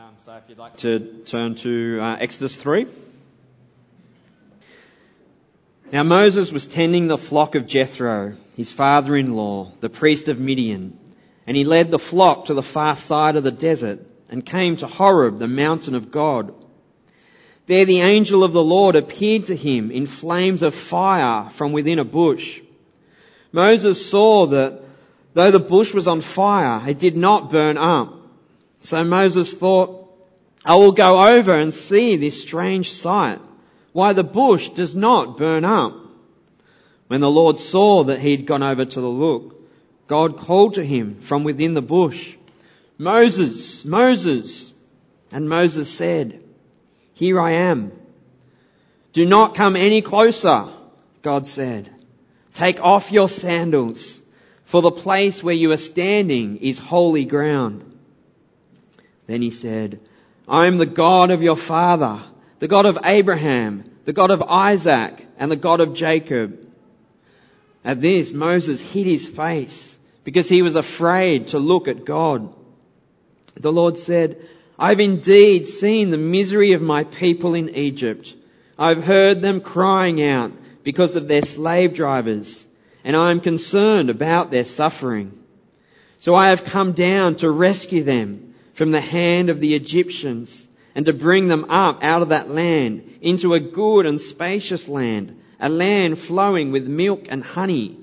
Um, so if you'd like to turn to uh, Exodus 3. Now Moses was tending the flock of Jethro, his father-in-law, the priest of Midian, and he led the flock to the far side of the desert and came to Horeb, the mountain of God. There the angel of the Lord appeared to him in flames of fire from within a bush. Moses saw that though the bush was on fire, it did not burn up. So Moses thought, I will go over and see this strange sight, why the bush does not burn up. When the Lord saw that he had gone over to the look, God called to him from within the bush, Moses, Moses. And Moses said, Here I am. Do not come any closer, God said. Take off your sandals, for the place where you are standing is holy ground. Then he said, I am the God of your father, the God of Abraham, the God of Isaac, and the God of Jacob. At this, Moses hid his face because he was afraid to look at God. The Lord said, I've indeed seen the misery of my people in Egypt. I've heard them crying out because of their slave drivers, and I am concerned about their suffering. So I have come down to rescue them from the hand of the Egyptians and to bring them up out of that land into a good and spacious land, a land flowing with milk and honey,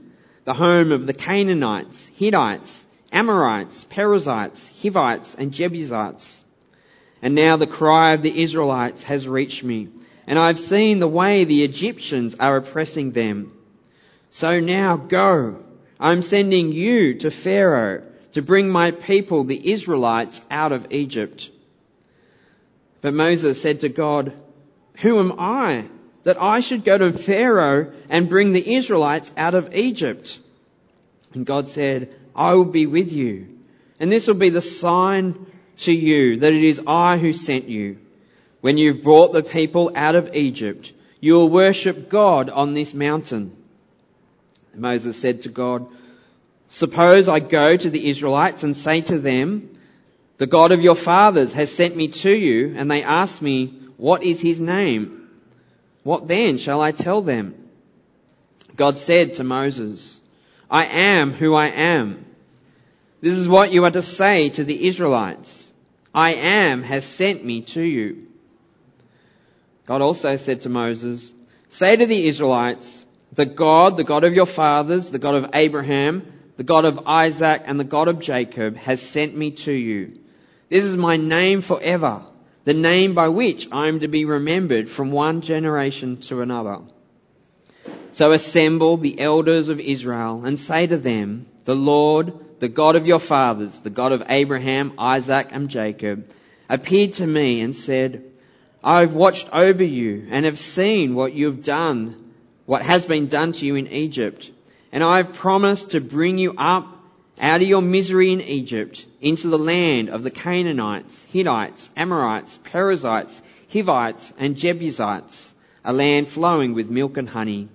the home of the Canaanites, Hittites, Amorites, Perizzites, Hivites, and Jebusites. And now the cry of the Israelites has reached me, and I've seen the way the Egyptians are oppressing them. So now go. I'm sending you to Pharaoh to bring my people, the Israelites, out of Egypt. But Moses said to God, Who am I that I should go to Pharaoh and bring the Israelites out of Egypt? And God said, I will be with you. And this will be the sign to you that it is I who sent you. When you've brought the people out of Egypt, you will worship God on this mountain. Moses said to God, Suppose I go to the Israelites and say to them, the God of your fathers has sent me to you, and they ask me, what is his name? What then shall I tell them? God said to Moses, I am who I am. This is what you are to say to the Israelites. I am has sent me to you. God also said to Moses, say to the Israelites, the God, the God of your fathers, the God of Abraham, the God of Isaac and the God of Jacob has sent me to you. This is my name forever, the name by which I am to be remembered from one generation to another. So assemble the elders of Israel and say to them, the Lord, the God of your fathers, the God of Abraham, Isaac and Jacob, appeared to me and said, I have watched over you and have seen what you have done, what has been done to you in Egypt and I have promised to bring you up out of your misery in Egypt into the land of the Canaanites, Hittites, Amorites, Perizzites, Hivites, and Jebusites, a land flowing with milk and honey.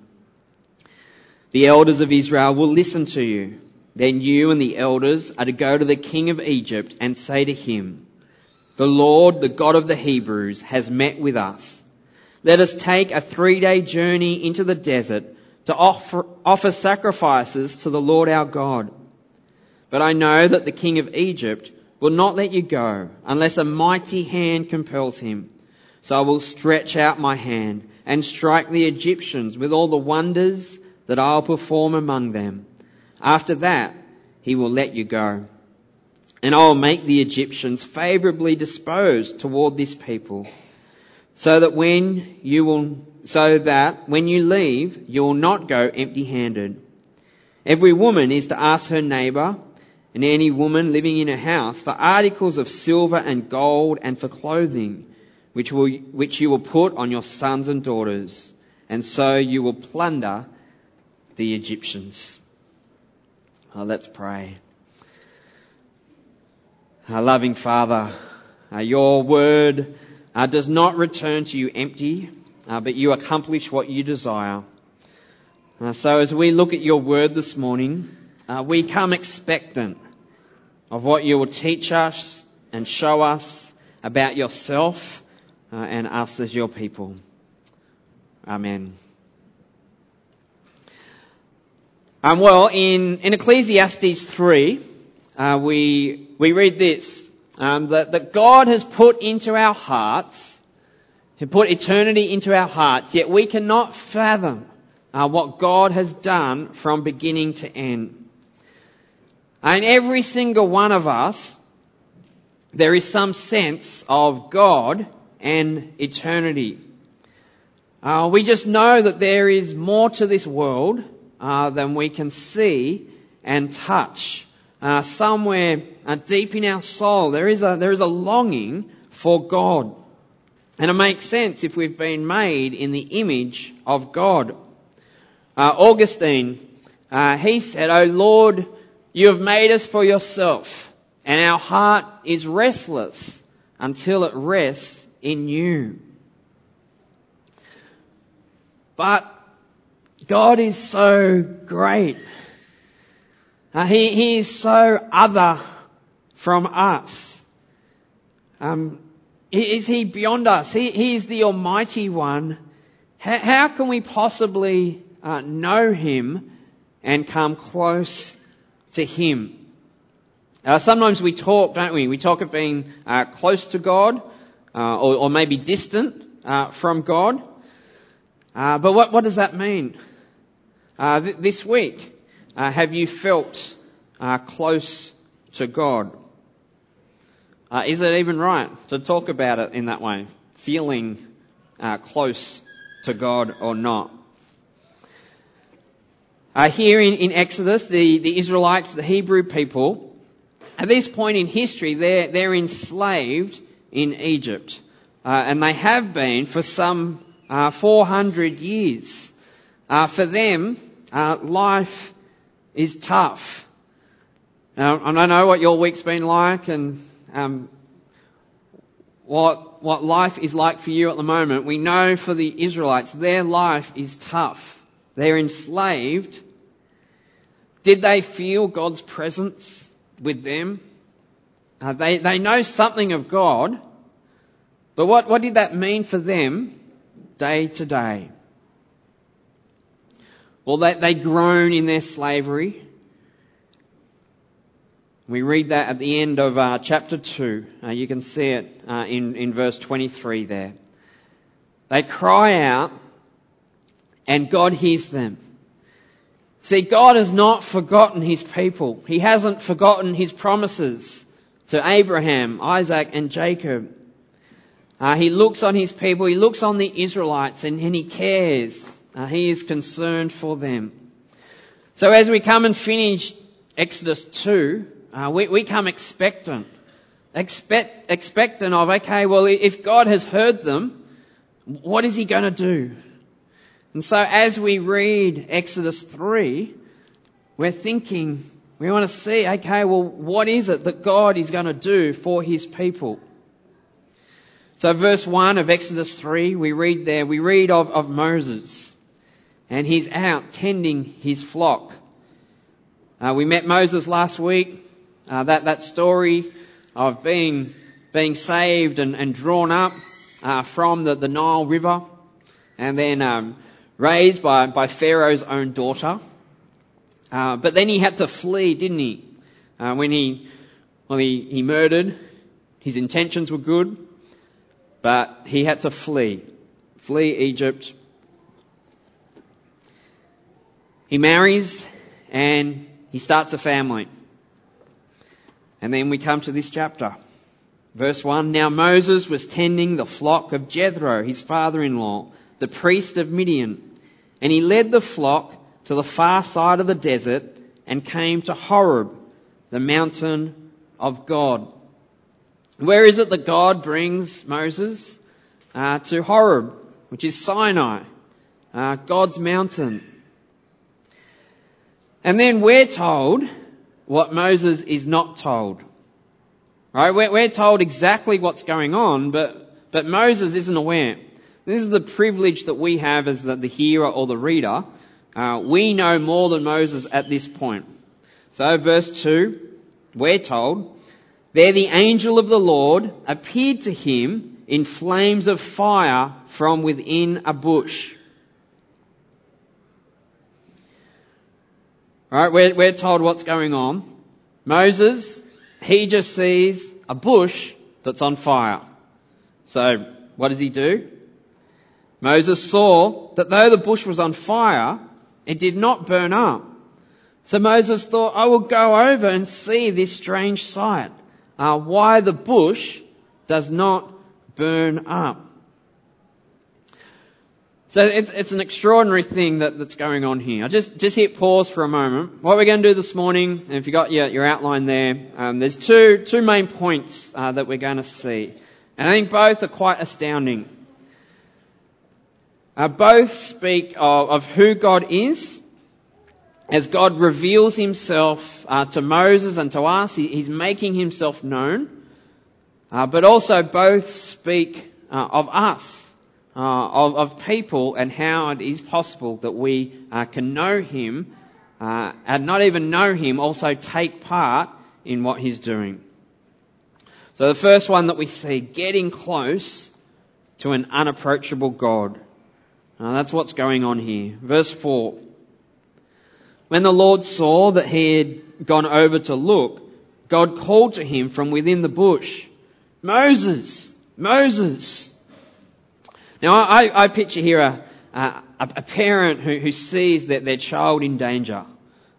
The elders of Israel will listen to you. Then you and the elders are to go to the king of Egypt and say to him, the Lord, the God of the Hebrews, has met with us. Let us take a three day journey into the desert to offer, offer sacrifices to the Lord our God. But I know that the king of Egypt will not let you go unless a mighty hand compels him. So I will stretch out my hand and strike the Egyptians with all the wonders that I'll perform among them. After that, he will let you go. And I will make the Egyptians favorably disposed toward this people so that when you will, so that when you leave, you will not go empty handed. Every woman is to ask her neighbor and any woman living in a house for articles of silver and gold and for clothing, which will, which you will put on your sons and daughters. And so you will plunder the Egyptians. Oh, let's pray. Our loving Father, uh, your word uh, does not return to you empty, uh, but you accomplish what you desire. Uh, so as we look at your word this morning, uh, we come expectant of what you will teach us and show us about yourself uh, and us as your people. Amen. Um, well, in, in Ecclesiastes 3, uh, we, we read this, um, that, that God has put into our hearts, He put eternity into our hearts, yet we cannot fathom uh, what God has done from beginning to end. And every single one of us, there is some sense of God and eternity. Uh, we just know that there is more to this world uh, than we can see and touch. Uh, somewhere uh, deep in our soul, there is a there is a longing for God, and it makes sense if we've been made in the image of God. Uh, Augustine, uh, he said, "O Lord, you have made us for yourself, and our heart is restless until it rests in you." But God is so great. Uh, he, he is so other from us. Um, is He beyond us? He, he is the Almighty One. How, how can we possibly uh, know Him and come close to Him? Uh, sometimes we talk, don't we? We talk of being uh, close to God, uh, or, or, maybe distant uh, from God. Uh, but what, what does that mean? Th- this week, have you felt close to God? Uh, is it even right to talk about it in that way? Feeling uh, close to God or not? Uh, here in, in Exodus, the, the Israelites, the Hebrew people, at this point in history, they're, they're enslaved in Egypt. and they have been for some 400 years. for them, uh, life is tough. Now, I don't know what your week's been like and um, what what life is like for you at the moment. We know for the Israelites, their life is tough. They're enslaved. Did they feel God's presence with them? Uh, they they know something of God, but what what did that mean for them day to day? Well, they, they groan in their slavery. We read that at the end of uh, chapter 2. Uh, you can see it uh, in, in verse 23 there. They cry out and God hears them. See, God has not forgotten His people. He hasn't forgotten His promises to Abraham, Isaac and Jacob. Uh, he looks on His people, He looks on the Israelites and, and He cares. Uh, he is concerned for them. So as we come and finish Exodus 2, uh, we, we come expectant. Expect, expectant of, okay, well, if God has heard them, what is He going to do? And so as we read Exodus 3, we're thinking, we want to see, okay, well, what is it that God is going to do for His people? So verse 1 of Exodus 3, we read there, we read of, of Moses and he's out tending his flock. Uh, we met Moses last week. Uh, that that story of being being saved and, and drawn up uh, from the, the Nile River, and then um, raised by by Pharaoh's own daughter. Uh, but then he had to flee, didn't he? Uh, when he well he, he murdered, his intentions were good, but he had to flee, flee Egypt He marries and he starts a family. And then we come to this chapter. Verse 1, Now Moses was tending the flock of Jethro, his father-in-law, the priest of Midian. And he led the flock to the far side of the desert and came to Horeb, the mountain of God. Where is it that God brings Moses? Uh, to Horeb, which is Sinai, uh, God's mountain. And then we're told what Moses is not told. Right? We're, we're told exactly what's going on, but, but Moses isn't aware. This is the privilege that we have as the, the hearer or the reader. Uh, we know more than Moses at this point. So verse 2, we're told, There the angel of the Lord appeared to him in flames of fire from within a bush. Alright, we're, we're told what's going on. Moses, he just sees a bush that's on fire. So, what does he do? Moses saw that though the bush was on fire, it did not burn up. So Moses thought, I will go over and see this strange sight, uh, why the bush does not burn up. So it's, it's an extraordinary thing that, that's going on here. I just, just hit pause for a moment. What we're going to do this morning, and if you got your, your outline there, um, there's two, two main points uh, that we're going to see. And I think both are quite astounding. Uh, both speak of, of who God is as God reveals himself uh, to Moses and to us, he, he's making himself known. Uh, but also both speak uh, of us, uh, of, of, people, and how it is possible that we uh, can know him, uh, and not even know him, also take part in what he's doing. So the first one that we see, getting close to an unapproachable God. that's what's going on here. Verse 4. When the Lord saw that he had gone over to look, God called to him from within the bush, Moses, Moses. Now I, I picture here a, a, a parent who, who, sees that their child in danger.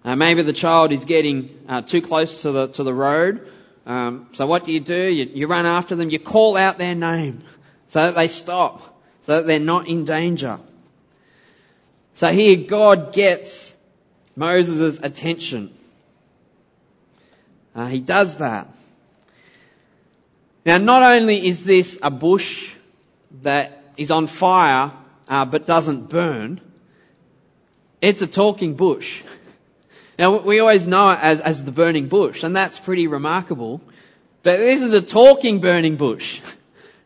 Uh, maybe the child is getting uh, too close to the to the road. Um, so what do you do? You, you run after them. You call out their name so that they stop, so that they're not in danger. So here God gets Moses' attention. Uh, he does that. Now, not only is this a bush that is on fire uh, but doesn't burn, it's a talking bush. Now, we always know it as, as the burning bush, and that's pretty remarkable. But this is a talking burning bush.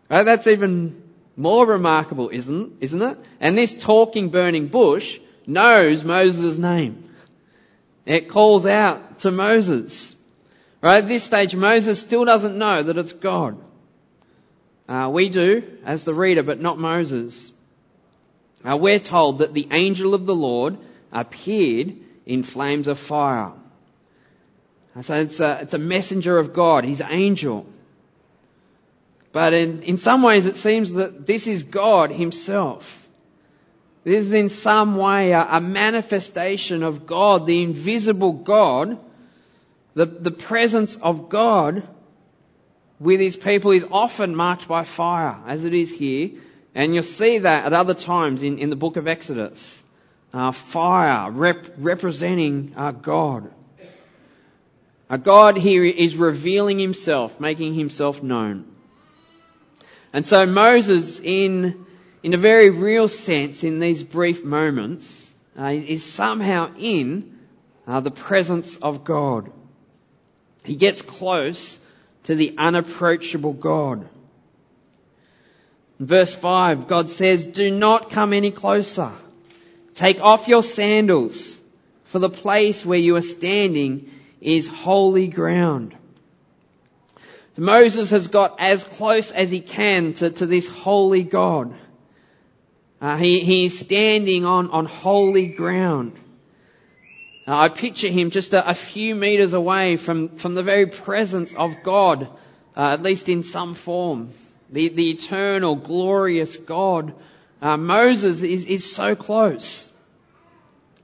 Right? That's even more remarkable, isn't, isn't it? And this talking burning bush knows Moses' name. It calls out to Moses. Right at this stage, Moses still doesn't know that it's God. Uh, we do, as the reader, but not Moses. Uh, we're told that the angel of the Lord appeared in flames of fire. Uh, so it's a, it's a messenger of God, his angel. But in, in some ways it seems that this is God himself. This is in some way a, a manifestation of God, the invisible God, the, the presence of God with his people is often marked by fire, as it is here. And you'll see that at other times in, in the book of Exodus. Uh, fire rep, representing uh, God. Uh, God here is revealing himself, making himself known. And so Moses in in a very real sense, in these brief moments, uh, is somehow in uh, the presence of God. He gets close to the unapproachable God. In verse 5, God says, Do not come any closer. Take off your sandals, for the place where you are standing is holy ground. Moses has got as close as he can to, to this holy God. Uh, he, is standing on, on holy ground. I picture him just a, a, few meters away from, from the very presence of God, uh, at least in some form. The, the eternal, glorious God. Uh, Moses is, is so close.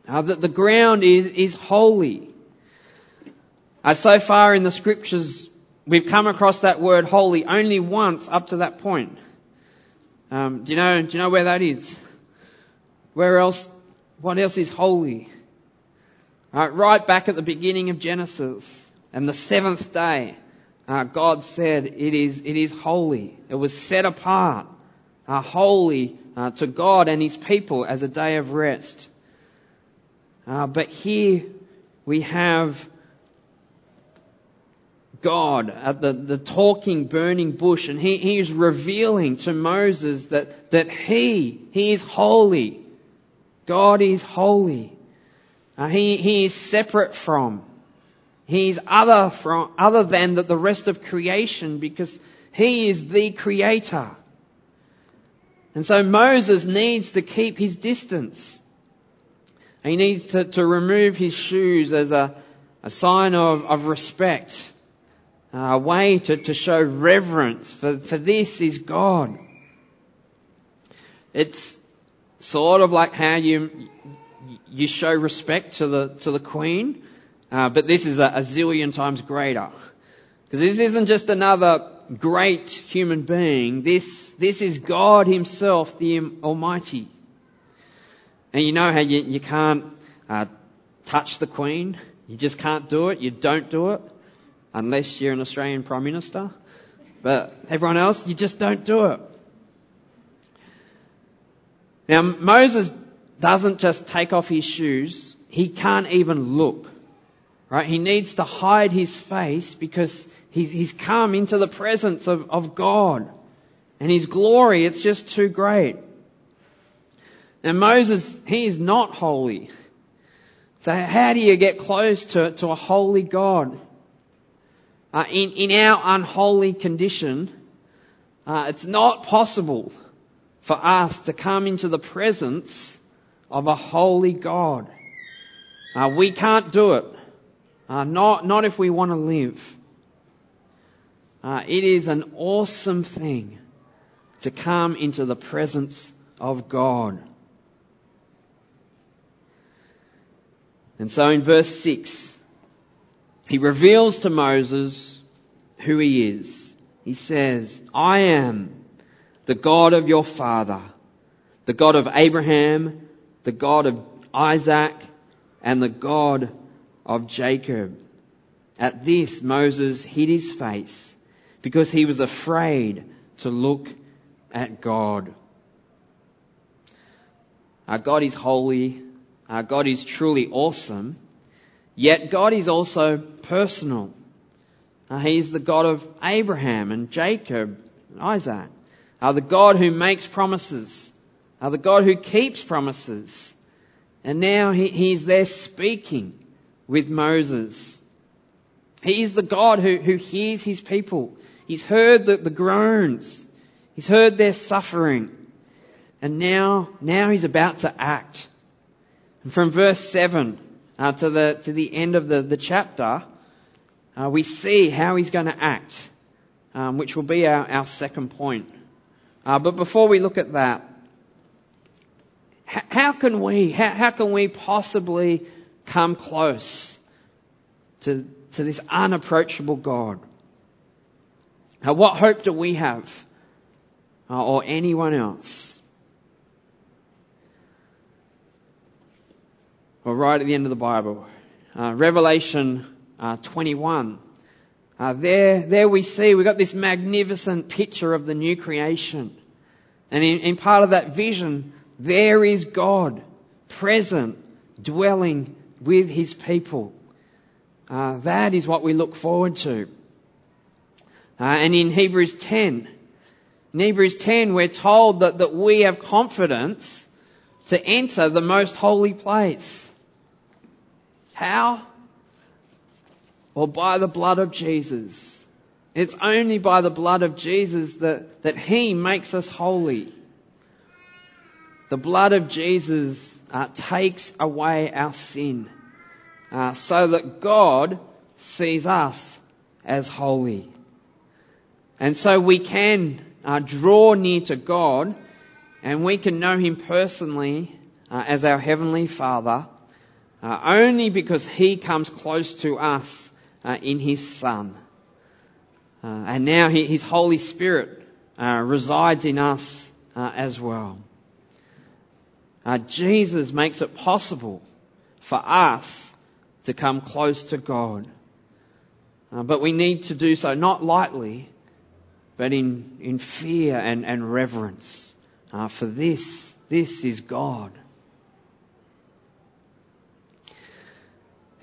Uh, that the ground is, is holy. Uh, so far in the scriptures, we've come across that word holy only once up to that point. Um, do you know? Do you know where that is? Where else? What else is holy? Right, right back at the beginning of Genesis, and the seventh day, uh, God said it is it is holy. It was set apart, uh, holy uh, to God and His people as a day of rest. Uh, but here we have God at the, the talking burning bush and he, he is revealing to Moses that, that he, he is holy. God is holy. Uh, he, he is separate from. He's other from, other than the, the rest of creation because he is the creator. And so Moses needs to keep his distance. He needs to, to remove his shoes as a, a sign of, of respect, a way to, to show reverence, for, for this is God. It's sort of like how you, you show respect to the, to the Queen, uh, but this is a, a zillion times greater. Because this isn't just another great human being. This, this is God Himself, the Almighty. And you know how you, you can't uh, touch the Queen? You just can't do it. You don't do it unless you're an Australian Prime Minister. But everyone else, you just don't do it. Now, Moses doesn't just take off his shoes. He can't even look. Right? He needs to hide his face because he's, he's come into the presence of, of God. And his glory, it's just too great. And Moses, he is not holy. So how do you get close to, to a holy God? Uh, in, in our unholy condition, uh, it's not possible for us to come into the presence of a holy God. Uh, we can't do it. Uh, not, not if we want to live. Uh, it is an awesome thing to come into the presence of God. And so in verse 6, he reveals to Moses who he is. He says, I am the God of your father, the God of Abraham, the God of Isaac, and the God of Jacob. At this, Moses hid his face because he was afraid to look at God. Our God is holy Our God is truly awesome, yet God is also personal. Uh, he is the God of Abraham and Jacob and Isaac. The God who makes promises. Uh, the God who keeps promises. And now he, he's there speaking with Moses. He is the God who, who hears his people. He's heard the, the groans. He's heard their suffering. And now, now he's about to act. And From verse 7 uh, to, the, to the end of the, the chapter, uh, we see how he's going to act, um, which will be our, our second point. Uh, but before we look at that, how can we, how, how can we possibly come close to, to this unapproachable God? Uh, what hope do we have? Uh, or anyone else? or right at the end of the Bible. Uh, Revelation uh, 21. Uh, there, there we see we've got this magnificent picture of the new creation. And in, in part of that vision, there is God present, dwelling with his people. Uh, that is what we look forward to. Uh, and in Hebrews 10, in Hebrews 10, we're told that, that we have confidence to enter the most holy place. How? Well, by the blood of Jesus. It's only by the blood of Jesus that, that He makes us holy. The blood of Jesus uh, takes away our sin uh, so that God sees us as holy. And so we can uh, draw near to God and we can know Him personally uh, as our Heavenly Father uh, only because He comes close to us uh, in His Son. And now His Holy Spirit resides in us as well. Uh, Jesus makes it possible for us to come close to God. but we need to do so not lightly, but in, in fear and, and reverence. for this, this is God.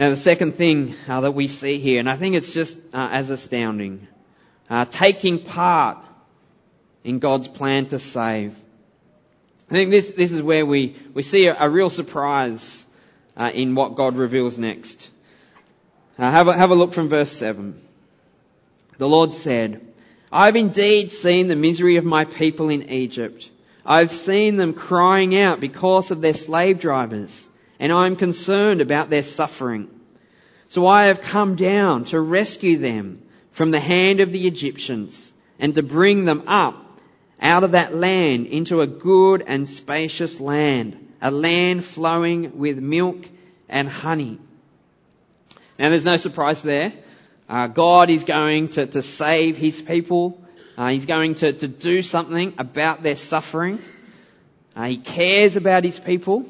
Now, the second thing uh, that we see here, and I think it's just uh, as astounding, uh, taking part in God's plan to save. I think this, this is where we, we see a, a real surprise uh, in what God reveals next. Uh, have, a, have a look from verse 7. The Lord said, I've indeed seen the misery of my people in Egypt. I've seen them crying out because of their slave drivers, and I'm concerned about their suffering. So I have come down to rescue them from the hand of the Egyptians and to bring them up out of that land into a good and spacious land, a land flowing with milk and honey. Now there's no surprise there. Uh, God is going to, to save his people. Uh, he's going to, to do something about their suffering. Uh, he cares about his people.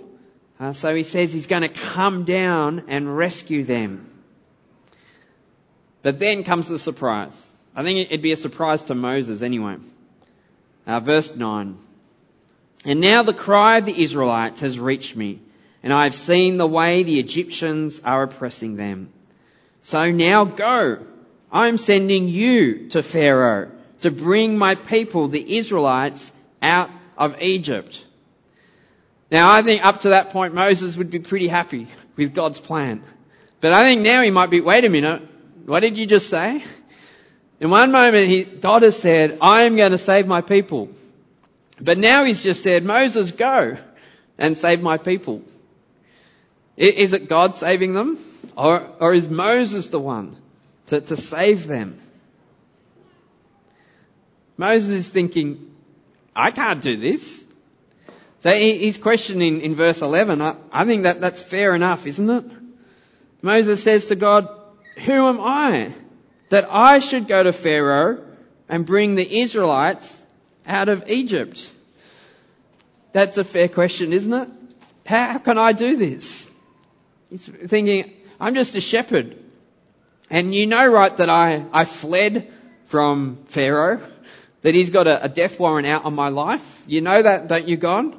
Uh, so he says he's going to come down and rescue them. But then comes the surprise. I think it'd be a surprise to Moses anyway. Uh, verse 9. And now the cry of the Israelites has reached me, and I have seen the way the Egyptians are oppressing them. So now go. I'm sending you to Pharaoh to bring my people, the Israelites, out of Egypt. Now I think up to that point Moses would be pretty happy with God's plan. But I think now he might be, wait a minute, what did you just say? In one moment, he, God has said, I am going to save my people. But now he's just said, Moses, go and save my people. Is it God saving them? Or, or is Moses the one to, to save them? Moses is thinking, I can't do this. So he's questioning in verse 11. I, I think that that's fair enough, isn't it? Moses says to God, who am I that I should go to Pharaoh and bring the Israelites out of Egypt? That's a fair question, isn't it? How can I do this? He's thinking, I'm just a shepherd. And you know, right, that I, I fled from Pharaoh, that he's got a, a death warrant out on my life. You know that, don't you, God?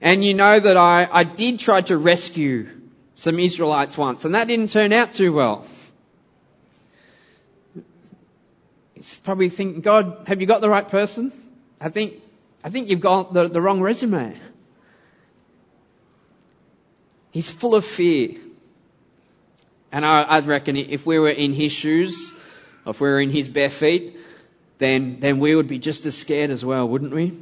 And you know that I, I did try to rescue some Israelites once, and that didn't turn out too well. He's probably thinking, God, have you got the right person? I think, I think you've got the, the wrong resume. He's full of fear. And I, would reckon if we were in his shoes, or if we were in his bare feet, then, then we would be just as scared as well, wouldn't we?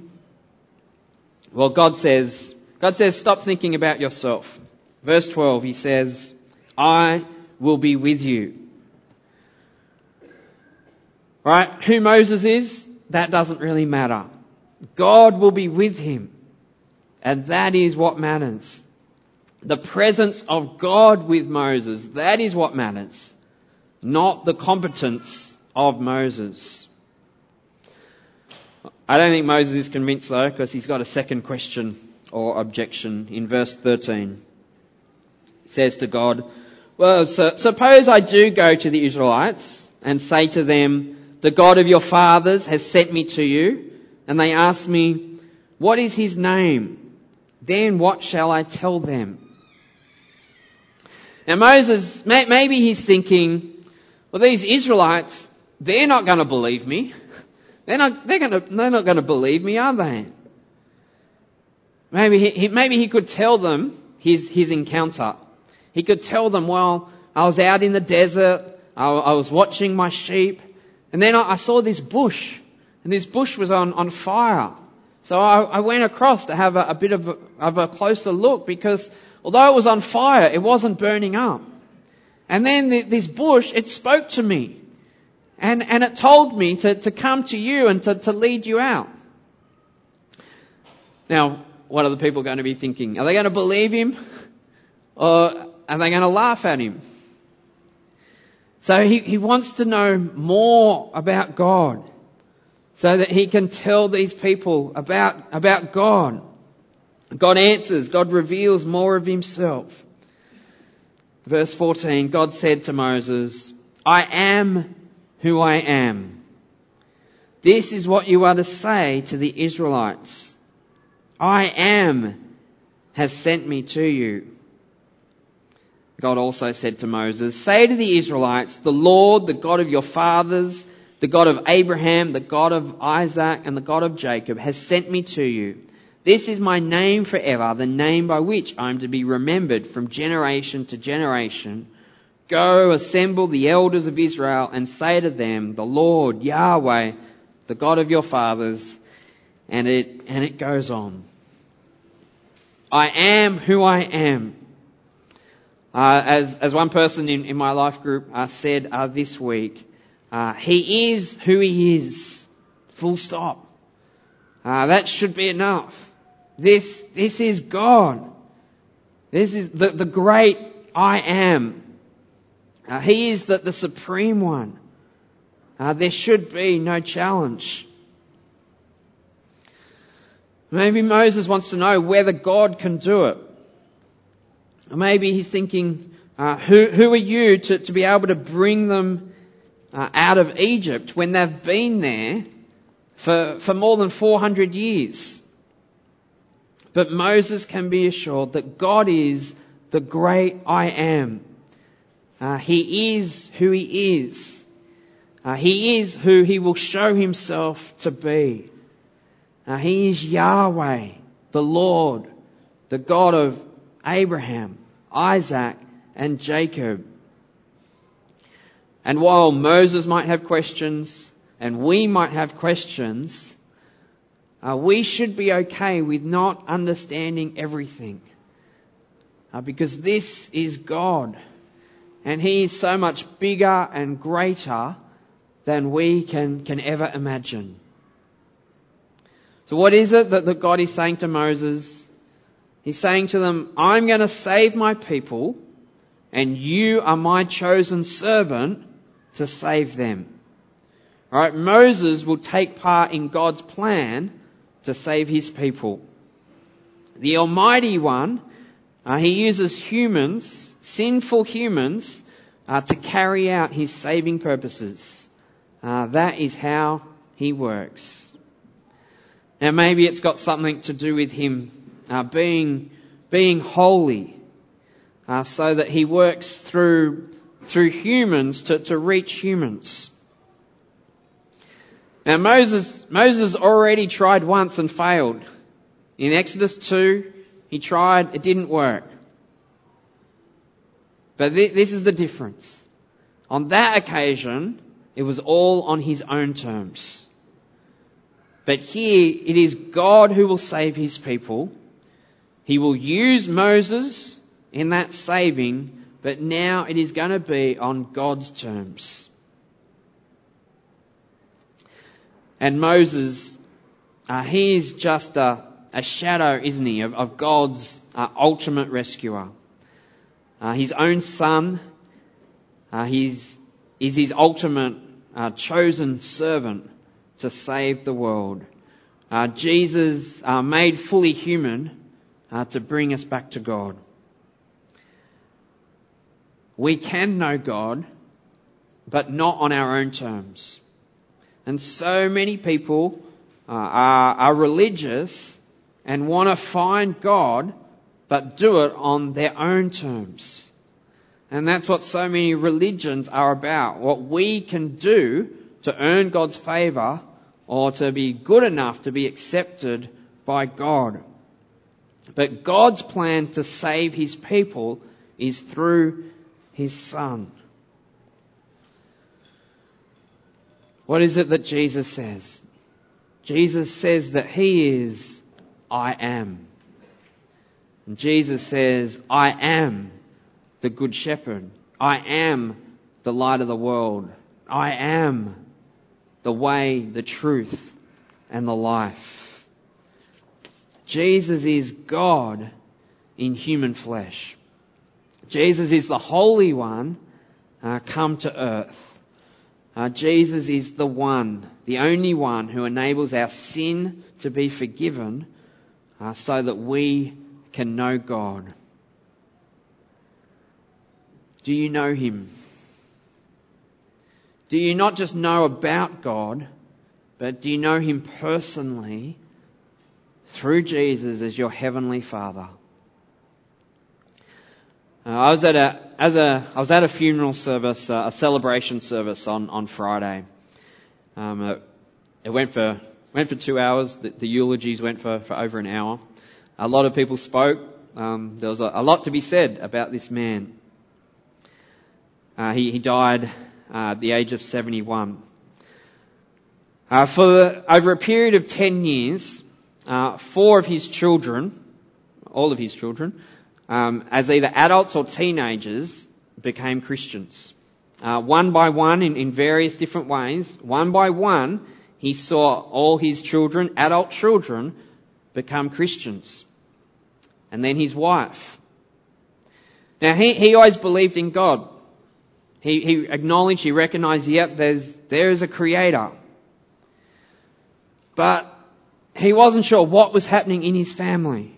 Well, God says, God says, stop thinking about yourself. Verse 12, he says, I will be with you. Right? Who Moses is, that doesn't really matter. God will be with him. And that is what matters. The presence of God with Moses, that is what matters. Not the competence of Moses. I don't think Moses is convinced though, because he's got a second question or objection in verse 13 He says to God, well, so, suppose I do go to the Israelites and say to them, the God of your fathers has sent me to you, and they ask me, what is his name? Then what shall I tell them? Now Moses, maybe he's thinking, well these Israelites, they're not going to believe me. They're not, they're, gonna, they're not going to believe me, are they? Maybe he, maybe he could tell them his, his encounter. He could tell them, well, I was out in the desert, I, I was watching my sheep, and then I, saw this bush, and this bush was on, on fire. So I, I went across to have a, a bit of a, of a closer look because although it was on fire, it wasn't burning up. And then the, this bush, it spoke to me. And, and it told me to, to come to you and to, to lead you out. Now, what are the people going to be thinking? Are they going to believe him? Or are they going to laugh at him? So he, he wants to know more about God so that he can tell these people about, about God. God answers, God reveals more of himself. Verse 14, God said to Moses, I am who I am. This is what you are to say to the Israelites. I am has sent me to you. God also said to Moses, say to the Israelites, the Lord, the God of your fathers, the God of Abraham, the God of Isaac, and the God of Jacob has sent me to you. This is my name forever, the name by which I am to be remembered from generation to generation. Go assemble the elders of Israel and say to them, the Lord, Yahweh, the God of your fathers, and it, and it goes on. I am who I am. Uh, as, as one person in, in my life group uh, said uh, this week, uh, he is who he is. Full stop. Uh, that should be enough. This, this is God. This is the, the great I am. He is the, the supreme one. There should be no challenge. Maybe Moses wants to know whether God can do it. Maybe he's thinking, uh, who, who are you to, to be able to bring them uh, out of Egypt when they've been there for, for more than 400 years? But Moses can be assured that God is the great I am. Uh, he is who he is. Uh, he is who he will show himself to be. Uh, he is Yahweh, the Lord, the God of Abraham, Isaac, and Jacob. And while Moses might have questions, and we might have questions, uh, we should be okay with not understanding everything. Uh, because this is God. And He is so much bigger and greater than we can, can ever imagine. So what is it that, that God is saying to Moses? He's saying to them, I'm going to save my people and you are my chosen servant to save them. Alright, Moses will take part in God's plan to save his people. The Almighty One, uh, he uses humans, sinful humans, uh, to carry out his saving purposes. Uh, that is how he works. Now maybe it's got something to do with him uh, being being holy, uh, so that he works through through humans to, to reach humans. Now Moses, Moses already tried once and failed. In Exodus 2, he tried, it didn't work. But th- this is the difference. On that occasion, it was all on his own terms. But here, it is God who will save his people. He will use Moses in that saving, but now it is going to be on God's terms. And Moses, uh, he is just a, a, shadow, isn't he, of, of God's uh, ultimate rescuer. Uh, his own son, uh, he's, is his ultimate uh, chosen servant to save the world. Uh, Jesus made fully human to bring us back to God. We can know God, but not on our own terms. And so many people uh, are, are religious and want to find God, but do it on their own terms. And that's what so many religions are about. What we can do to earn God's favour or to be good enough to be accepted by God. But God's plan to save His people is through His Son. What is it that Jesus says? Jesus says that He is I am. And Jesus says, I am the Good Shepherd. I am the light of the world. I am the way, the truth, and the life. Jesus is God in human flesh. Jesus is the Holy One uh, come to earth. Uh, Jesus is the one, the only one who enables our sin to be forgiven uh, so that we can know God. Do you know Him? Do you not just know about God, but do you know Him personally through Jesus as your Heavenly Father? Uh, I was at a as a I was at a funeral service, uh, a celebration service on on Friday. Um, it, it, went for went for two hours. The, the, eulogies went for for over an hour. A lot of people spoke. Um, there was a, a lot to be said about this man. Uh, he, he died uh, at the age of 71. Uh, for over a period of 10 years, uh, four of his children, all of his children, um, as either adults or teenagers, became Christians. Uh, one by one, in, in various different ways, one by one, he saw all his children, adult children, become Christians. And then his wife. Now he, he always believed in God. He, he acknowledged, he recognized, yep, there's, there is a creator. But he wasn't sure what was happening in his family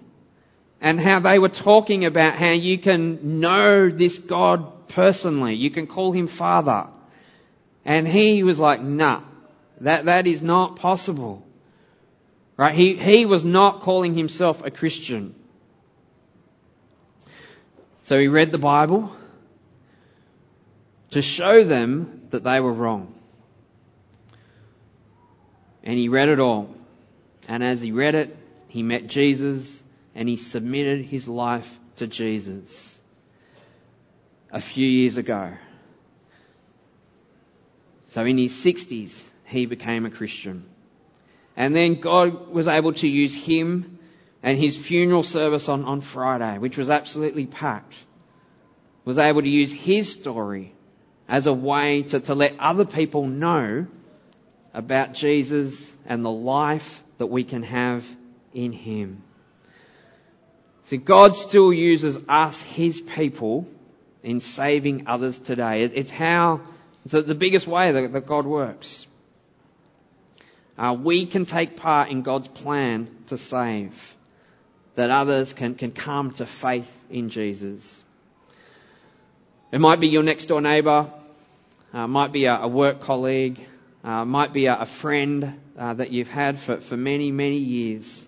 and how they were talking about how you can know this God personally. You can call him Father. And he was like, nah, that, that is not possible. Right? He, he was not calling himself a Christian. So he read the Bible to show them that they were wrong. And he read it all. And as he read it, he met Jesus and he submitted his life to Jesus a few years ago. So in his 60s, he became a Christian. And then God was able to use him and his funeral service on, on Friday, which was absolutely packed, was able to use his story as a way to, to let other people know about Jesus and the life that we can have in him. See, God still uses us, His people, in saving others today. It's how, it's the biggest way that, that God works. Uh, we can take part in God's plan to save, that others can, can come to faith in Jesus. It might be your next door neighbour, uh, might be a, a work colleague, uh, might be a, a friend uh, that you've had for, for many, many years.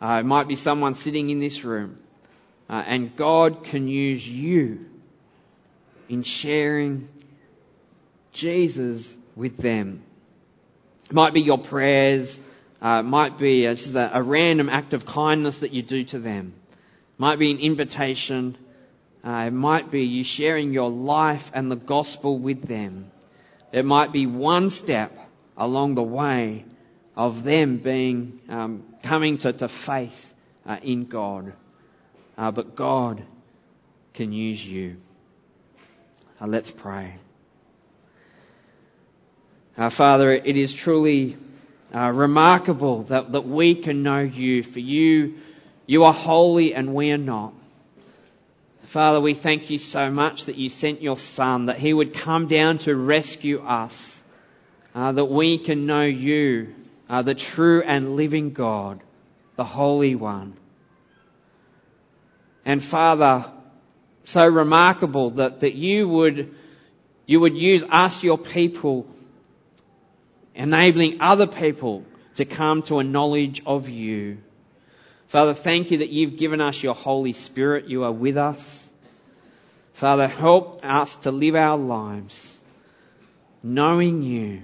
Uh, it might be someone sitting in this room. Uh, and God can use you in sharing Jesus with them. It might be your prayers. Uh, it might be a, just a, a, random act of kindness that you do to them. It might be an invitation. Uh, it might be you sharing your life and the gospel with them. It might be one step along the way of them being um, coming to, to faith uh, in God. Uh, but God can use you. Uh, let's pray. Uh, Father, it is truly uh, remarkable that, that we can know you, for you, you are holy and we are not. Father, we thank you so much that you sent your Son, that he would come down to rescue us, uh, that we can know you, uh, the true and living God, the Holy One. And Father, so remarkable that, that you would, you would use us, your people, enabling other people to come to a knowledge of you. Father, thank you that you've given us your Holy Spirit. You are with us. Father, help us to live our lives knowing you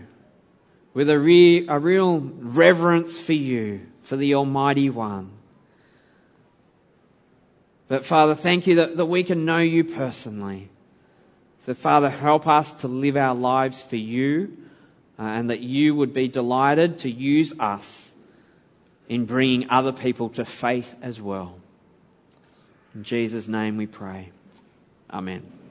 with a, re- a real reverence for you, for the Almighty One. But Father, thank you that, that we can know you personally. So Father, help us to live our lives for you uh, and that you would be delighted to use us in bringing other people to faith as well. In Jesus' name we pray. Amen.